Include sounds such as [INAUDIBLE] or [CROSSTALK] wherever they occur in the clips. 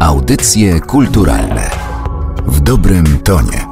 Audycje kulturalne w dobrym tonie.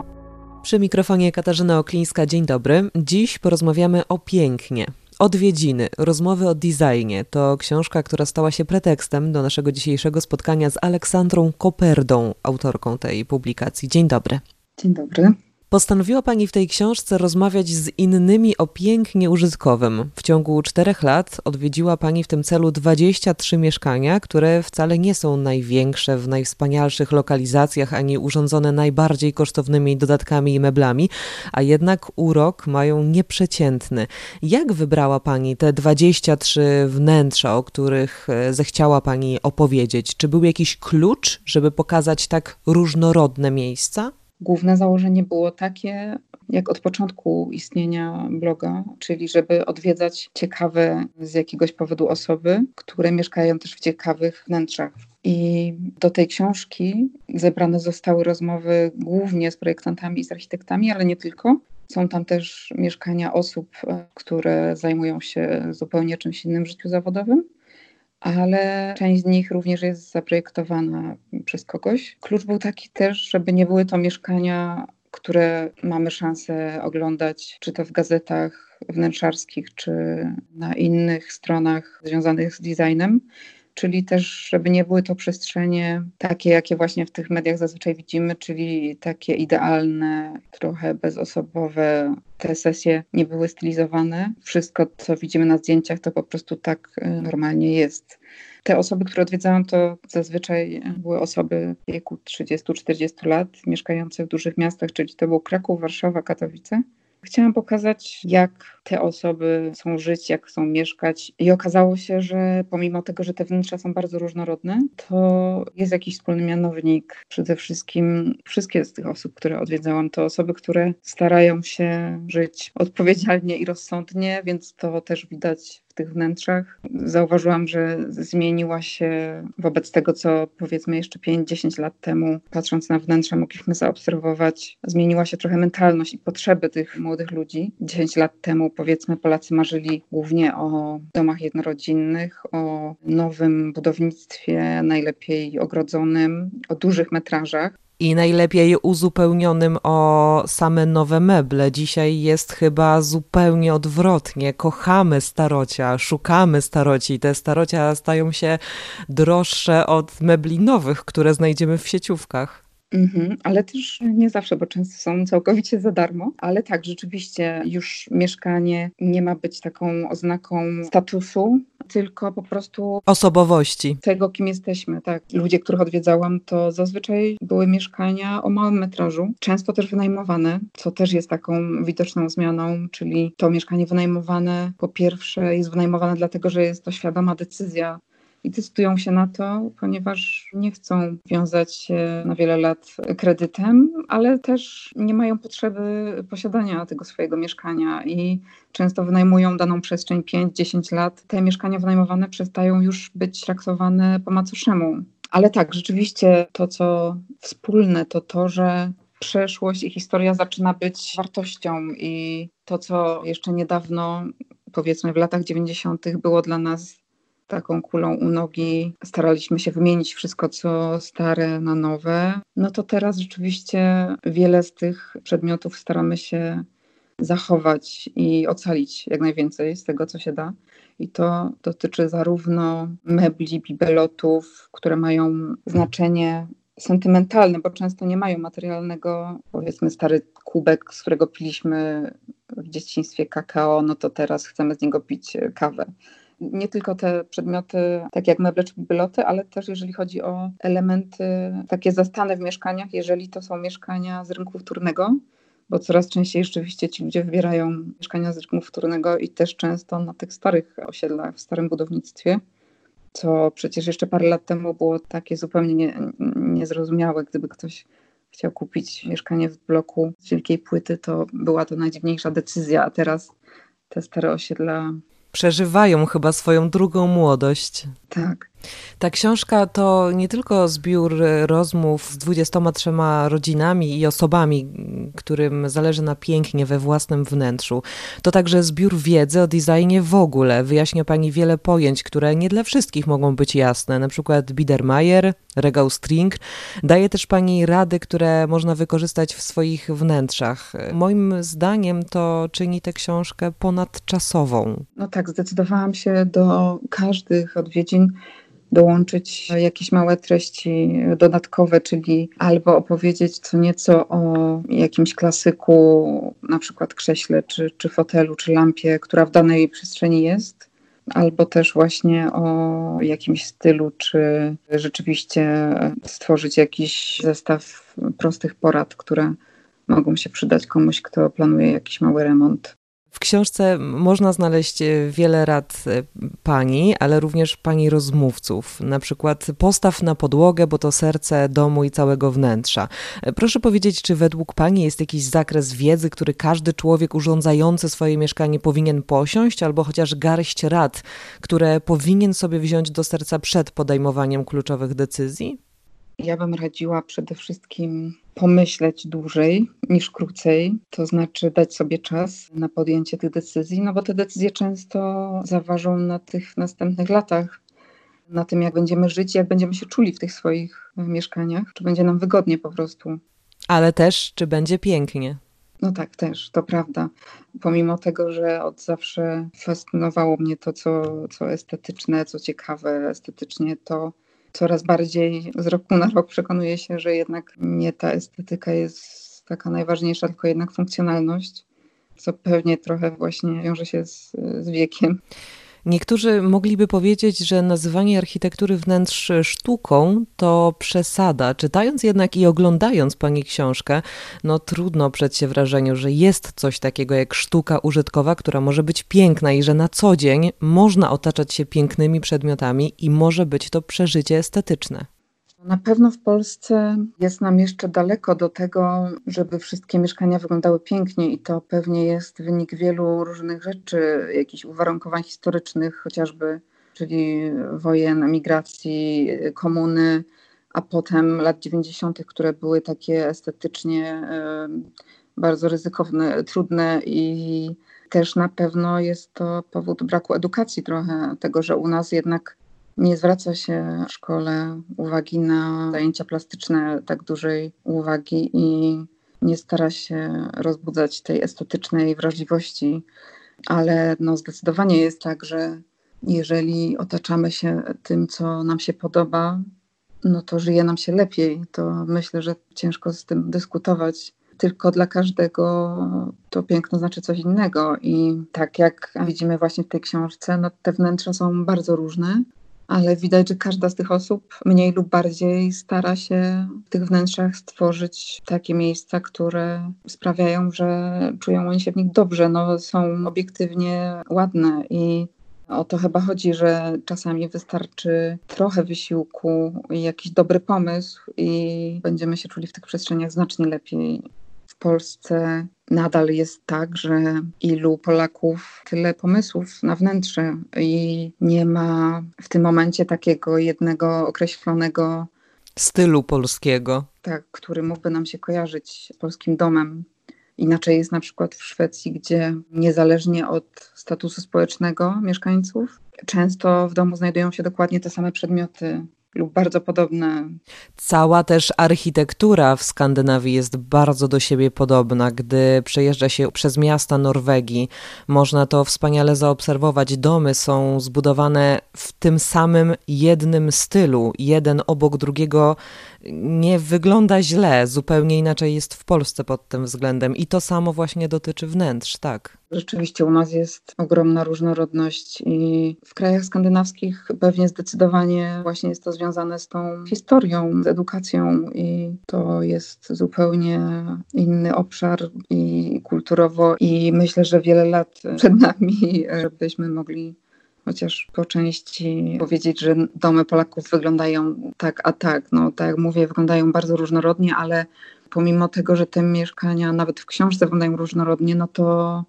Przy mikrofonie Katarzyna Oklińska, dzień dobry. Dziś porozmawiamy o pięknie. Odwiedziny, rozmowy o designie to książka, która stała się pretekstem do naszego dzisiejszego spotkania z Aleksandrą Koperdą, autorką tej publikacji. Dzień dobry. Dzień dobry. Postanowiła Pani w tej książce rozmawiać z innymi o pięknie użytkowym. W ciągu czterech lat odwiedziła Pani w tym celu 23 mieszkania, które wcale nie są największe w najwspanialszych lokalizacjach, ani urządzone najbardziej kosztownymi dodatkami i meblami, a jednak urok mają nieprzeciętny. Jak wybrała Pani te 23 wnętrza, o których e, zechciała Pani opowiedzieć? Czy był jakiś klucz, żeby pokazać tak różnorodne miejsca? Główne założenie było takie, jak od początku istnienia bloga, czyli żeby odwiedzać ciekawe z jakiegoś powodu osoby, które mieszkają też w ciekawych wnętrzach. I do tej książki zebrane zostały rozmowy głównie z projektantami i z architektami, ale nie tylko. Są tam też mieszkania osób, które zajmują się zupełnie czymś innym w życiu zawodowym ale część z nich również jest zaprojektowana przez kogoś. Klucz był taki też, żeby nie były to mieszkania, które mamy szansę oglądać, czy to w gazetach wnętrzarskich, czy na innych stronach związanych z designem czyli też, żeby nie były to przestrzenie takie, jakie właśnie w tych mediach zazwyczaj widzimy, czyli takie idealne, trochę bezosobowe. Te sesje nie były stylizowane. Wszystko, co widzimy na zdjęciach, to po prostu tak y, normalnie jest. Te osoby, które odwiedzałam, to zazwyczaj były osoby w wieku 30-40 lat, mieszkające w dużych miastach, czyli to był Kraków, Warszawa, Katowice. Chciałam pokazać, jak te osoby chcą żyć, jak chcą mieszkać. I okazało się, że pomimo tego, że te wnętrza są bardzo różnorodne, to jest jakiś wspólny mianownik. Przede wszystkim wszystkie z tych osób, które odwiedzałam, to osoby, które starają się żyć odpowiedzialnie i rozsądnie, więc to też widać tych wnętrzach. Zauważyłam, że zmieniła się wobec tego, co powiedzmy jeszcze 5-10 lat temu, patrząc na wnętrza, mogliśmy zaobserwować, zmieniła się trochę mentalność i potrzeby tych młodych ludzi. 10 lat temu, powiedzmy, Polacy marzyli głównie o domach jednorodzinnych, o nowym budownictwie, najlepiej ogrodzonym, o dużych metrażach i najlepiej uzupełnionym o same nowe meble. Dzisiaj jest chyba zupełnie odwrotnie. Kochamy starocia, szukamy staroci. Te starocia stają się droższe od mebli nowych, które znajdziemy w sieciówkach. Mhm, ale też nie zawsze, bo często są całkowicie za darmo. Ale tak, rzeczywiście już mieszkanie nie ma być taką oznaką statusu, tylko po prostu osobowości. Tego, kim jesteśmy. Tak. Ludzie, których odwiedzałam, to zazwyczaj były mieszkania o małym metrażu, często też wynajmowane, co też jest taką widoczną zmianą, czyli to mieszkanie wynajmowane po pierwsze jest wynajmowane dlatego, że jest to świadoma decyzja i decydują się na to, ponieważ nie chcą wiązać się na wiele lat kredytem, ale też nie mają potrzeby posiadania tego swojego mieszkania i często wynajmują daną przestrzeń 5-10 lat. Te mieszkania wynajmowane przestają już być traktowane po macoszemu. Ale tak, rzeczywiście to, co wspólne, to to, że przeszłość i historia zaczyna być wartością i to, co jeszcze niedawno, powiedzmy w latach 90., było dla nas taką kulą u nogi staraliśmy się wymienić wszystko, co stare na nowe, no to teraz rzeczywiście wiele z tych przedmiotów staramy się zachować i ocalić jak najwięcej z tego, co się da. I to dotyczy zarówno mebli, bibelotów, które mają znaczenie sentymentalne, bo często nie mają materialnego, powiedzmy stary kubek, z którego piliśmy w dzieciństwie kakao, no to teraz chcemy z niego pić kawę nie tylko te przedmioty, tak jak meble czy bibeloty, ale też jeżeli chodzi o elementy takie zastane w mieszkaniach, jeżeli to są mieszkania z rynku wtórnego, bo coraz częściej rzeczywiście ci ludzie wybierają mieszkania z rynku wtórnego i też często na tych starych osiedlach, w starym budownictwie, co przecież jeszcze parę lat temu było takie zupełnie nie, niezrozumiałe, gdyby ktoś chciał kupić mieszkanie w bloku z wielkiej płyty, to była to najdziwniejsza decyzja, a teraz te stare osiedla przeżywają chyba swoją drugą młodość. Tak. Ta książka to nie tylko zbiór rozmów z 23 rodzinami i osobami, którym zależy na pięknie we własnym wnętrzu. To także zbiór wiedzy o designie w ogóle. Wyjaśnia Pani wiele pojęć, które nie dla wszystkich mogą być jasne, na przykład Biedermeier, regał string. Daje też Pani rady, które można wykorzystać w swoich wnętrzach. Moim zdaniem to czyni tę książkę ponadczasową. No tak, zdecydowałam się do każdych odwiedzin dołączyć jakieś małe treści dodatkowe, czyli albo opowiedzieć co nieco o jakimś klasyku, na przykład krześle, czy, czy fotelu, czy lampie, która w danej przestrzeni jest, albo też właśnie o jakimś stylu, czy rzeczywiście stworzyć jakiś zestaw prostych porad, które mogą się przydać komuś, kto planuje jakiś mały remont. W książce można znaleźć e, wiele rad e, pani, ale również pani rozmówców. Na przykład postaw na podłogę, bo to serce domu i całego wnętrza. E, proszę powiedzieć, czy według pani jest jakiś zakres wiedzy, który każdy człowiek urządzający swoje mieszkanie powinien posiąść, albo chociaż garść rad, które powinien sobie wziąć do serca przed podejmowaniem kluczowych decyzji? Ja bym radziła przede wszystkim pomyśleć dłużej niż krócej, to znaczy dać sobie czas na podjęcie tych decyzji, no bo te decyzje często zaważą na tych następnych latach, na tym, jak będziemy żyć, jak będziemy się czuli w tych swoich mieszkaniach, czy będzie nam wygodnie po prostu. Ale też, czy będzie pięknie. No tak, też, to prawda. Pomimo tego, że od zawsze fascynowało mnie to, co, co estetyczne, co ciekawe estetycznie, to coraz bardziej z roku na rok przekonuję się, że jednak nie ta estetyka jest taka najważniejsza, tylko jednak funkcjonalność, co pewnie trochę właśnie wiąże się z, z wiekiem. Niektórzy mogliby powiedzieć, że nazywanie architektury wnętrz sztuką to przesada. Czytając jednak i oglądając Pani książkę, no trudno oprzeć się wrażeniu, że jest coś takiego jak sztuka użytkowa, która może być piękna i że na co dzień można otaczać się pięknymi przedmiotami i może być to przeżycie estetyczne. Na pewno w Polsce jest nam jeszcze daleko do tego, żeby wszystkie mieszkania wyglądały pięknie i to pewnie jest wynik wielu różnych rzeczy, jakichś uwarunkowań historycznych chociażby, czyli wojen, emigracji, komuny, a potem lat 90., które były takie estetycznie bardzo ryzykowne, trudne i też na pewno jest to powód braku edukacji trochę, tego, że u nas jednak nie zwraca się w szkole uwagi na zajęcia plastyczne, tak dużej uwagi i nie stara się rozbudzać tej estetycznej wrażliwości, ale no zdecydowanie jest tak, że jeżeli otaczamy się tym, co nam się podoba, no to żyje nam się lepiej. To myślę, że ciężko z tym dyskutować. Tylko dla każdego to piękno znaczy coś innego. I tak jak widzimy właśnie w tej książce, no te wnętrza są bardzo różne ale widać, że każda z tych osób mniej lub bardziej stara się w tych wnętrzach stworzyć takie miejsca, które sprawiają, że czują oni się w nich dobrze, no, są obiektywnie ładne i o to chyba chodzi, że czasami wystarczy trochę wysiłku i jakiś dobry pomysł i będziemy się czuli w tych przestrzeniach znacznie lepiej. Polsce nadal jest tak, że ilu Polaków, tyle pomysłów na wnętrze i nie ma w tym momencie takiego jednego określonego stylu polskiego. Tak, który mógłby nam się kojarzyć z polskim domem. Inaczej jest na przykład w Szwecji, gdzie niezależnie od statusu społecznego mieszkańców, często w domu znajdują się dokładnie te same przedmioty, lub bardzo podobne. Cała też architektura w Skandynawii jest bardzo do siebie podobna. Gdy przejeżdża się przez miasta Norwegii, można to wspaniale zaobserwować. Domy są zbudowane w tym samym jednym stylu, jeden obok drugiego nie wygląda źle, zupełnie inaczej jest w Polsce pod tym względem i to samo właśnie dotyczy wnętrz, tak. Rzeczywiście u nas jest ogromna różnorodność i w krajach skandynawskich pewnie zdecydowanie właśnie jest to związane z tą historią, z edukacją i to jest zupełnie inny obszar i kulturowo i myślę, że wiele lat przed nami, żebyśmy mogli chociaż po części powiedzieć, że domy Polaków wyglądają tak, a tak. No tak jak mówię, wyglądają bardzo różnorodnie, ale pomimo tego, że te mieszkania nawet w książce wyglądają różnorodnie, no to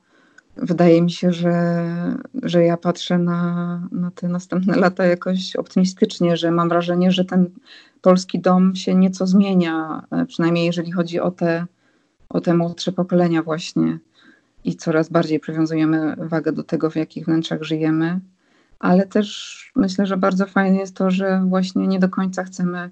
wydaje mi się, że, że ja patrzę na, na te następne [LAUGHS] lata jakoś optymistycznie, że mam wrażenie, że ten polski dom się nieco zmienia, przynajmniej jeżeli chodzi o te, o te młodsze pokolenia właśnie. I coraz bardziej przywiązujemy wagę do tego, w jakich wnętrzach żyjemy. Ale też myślę, że bardzo fajne jest to, że właśnie nie do końca chcemy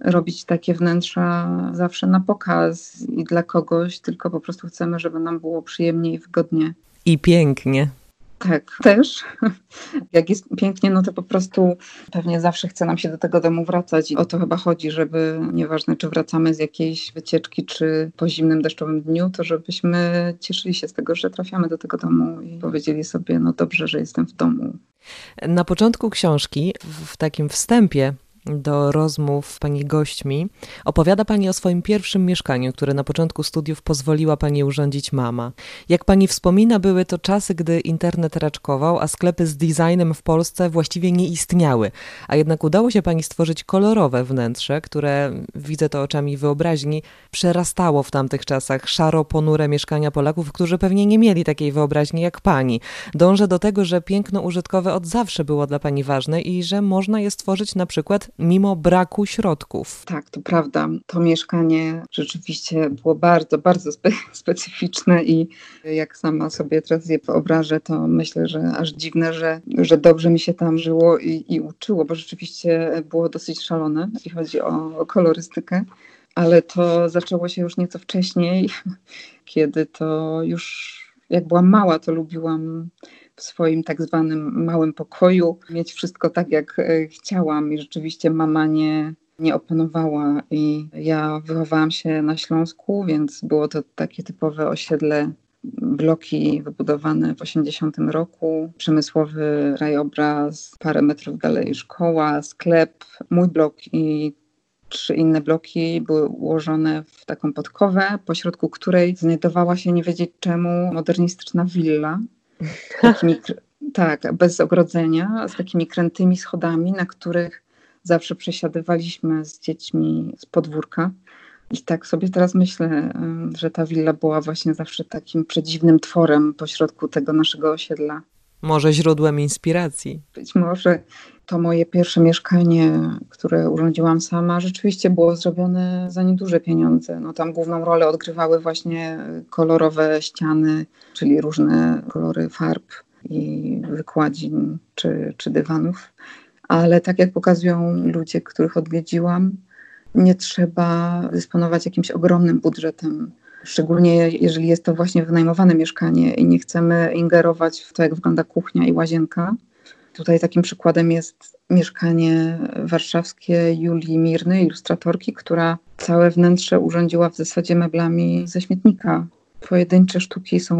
robić takie wnętrza zawsze na pokaz i dla kogoś, tylko po prostu chcemy, żeby nam było przyjemnie i wygodnie. I pięknie. Tak, też. [LAUGHS] Jak jest pięknie, no to po prostu pewnie zawsze chce nam się do tego domu wracać. I o to chyba chodzi, żeby nieważne, czy wracamy z jakiejś wycieczki, czy po zimnym, deszczowym dniu, to żebyśmy cieszyli się z tego, że trafiamy do tego domu i powiedzieli sobie, no dobrze, że jestem w domu. Na początku książki, w takim wstępie, do rozmów pani gośćmi, opowiada pani o swoim pierwszym mieszkaniu, które na początku studiów pozwoliła pani urządzić mama. Jak pani wspomina, były to czasy, gdy internet raczkował, a sklepy z designem w Polsce właściwie nie istniały. A jednak udało się pani stworzyć kolorowe wnętrze, które, widzę to oczami wyobraźni, przerastało w tamtych czasach szaro-ponure mieszkania Polaków, którzy pewnie nie mieli takiej wyobraźni jak pani. Dążę do tego, że piękno użytkowe od zawsze było dla pani ważne i że można je stworzyć na przykład mimo braku środków. Tak, to prawda. To mieszkanie rzeczywiście było bardzo, bardzo spe [LAUGHS] specyficzne i jak sama sobie teraz je wyobrażę, to myślę, że aż dziwne, że, że dobrze mi się tam żyło i, i uczyło, bo rzeczywiście było dosyć szalone, jeśli chodzi o, o kolorystykę ale to zaczęło się już nieco wcześniej, [LAUGHS] kiedy to już jak byłam mała, to lubiłam w swoim tak zwanym małym pokoju, mieć wszystko tak, jak e, chciałam. I rzeczywiście mama nie, nie opanowała. I ja wychowałam się na Śląsku, więc było to takie typowe osiedle bloki wybudowane w 80 roku, przemysłowy krajobraz, parę metrów dalej szkoła, sklep, mój blok i trzy inne bloki były ułożone w taką podkowę, pośrodku której znajdowała się nie wiedzieć czemu modernistyczna willa takimi, tak, bez ogrodzenia, z takimi krętymi schodami, na których zawsze przesiadywaliśmy z dziećmi z podwórka. I tak sobie teraz myślę, że ta willa była właśnie zawsze takim przedziwnym tworem pośrodku tego naszego osiedla. Może źródłem inspiracji. Być może to moje pierwsze mieszkanie, które urządziłam sama, rzeczywiście było zrobione za nieduże pieniądze. No, tam główną rolę odgrywały właśnie kolorowe ściany, czyli różne kolory farb i wykładzin czy, czy dywanów. Ale tak jak pokazują ludzie, których odwiedziłam, nie trzeba dysponować jakimś ogromnym budżetem szczególnie jeżeli jest to właśnie wynajmowane mieszkanie i nie chcemy ingerować w to, jak wygląda kuchnia i łazienka. Tutaj takim przykładem jest mieszkanie warszawskie Julii Mirny, ilustratorki, która całe wnętrze urządziła w zasadzie meblami ze śmietnika. Pojedyncze sztuki są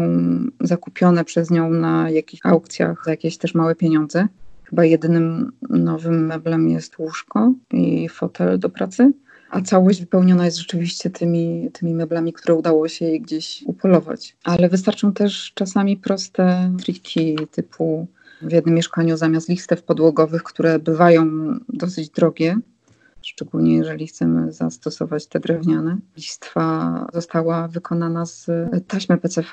zakupione przez nią na jakichś aukcjach za jakieś też małe pieniądze. Chyba jedynym nowym meblem jest łóżko i fotel do pracy a całość wypełniona jest rzeczywiście tymi, tymi meblami, które udało się jej gdzieś upolować. Ale wystarczą też czasami proste triki typu w jednym mieszkaniu zamiast listew podłogowych, które bywają dosyć drogie, szczególnie jeżeli chcemy zastosować te drewniane. Listwa została wykonana z taśmy PCV,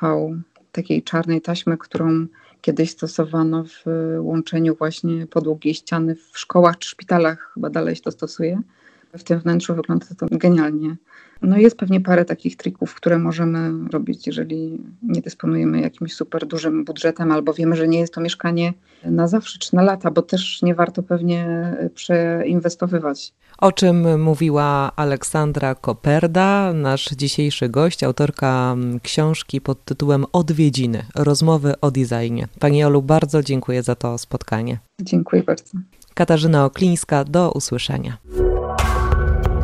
takiej czarnej taśmy, którą kiedyś stosowano w łączeniu właśnie podłogi i ściany w szkołach czy szpitalach, chyba dalej się to stosuje. W tym wnętrzu wygląda to genialnie. No jest pewnie parę takich trików, które możemy robić, jeżeli nie dysponujemy jakimś super dużym budżetem, albo wiemy, że nie jest to mieszkanie na zawsze czy na lata, bo też nie warto pewnie przeinwestowywać. O czym mówiła Aleksandra Koperda, nasz dzisiejszy gość, autorka książki pod tytułem Odwiedziny rozmowy o designie. Pani Olu, bardzo dziękuję za to spotkanie. Dziękuję bardzo. Katarzyna Oklińska, do usłyszenia.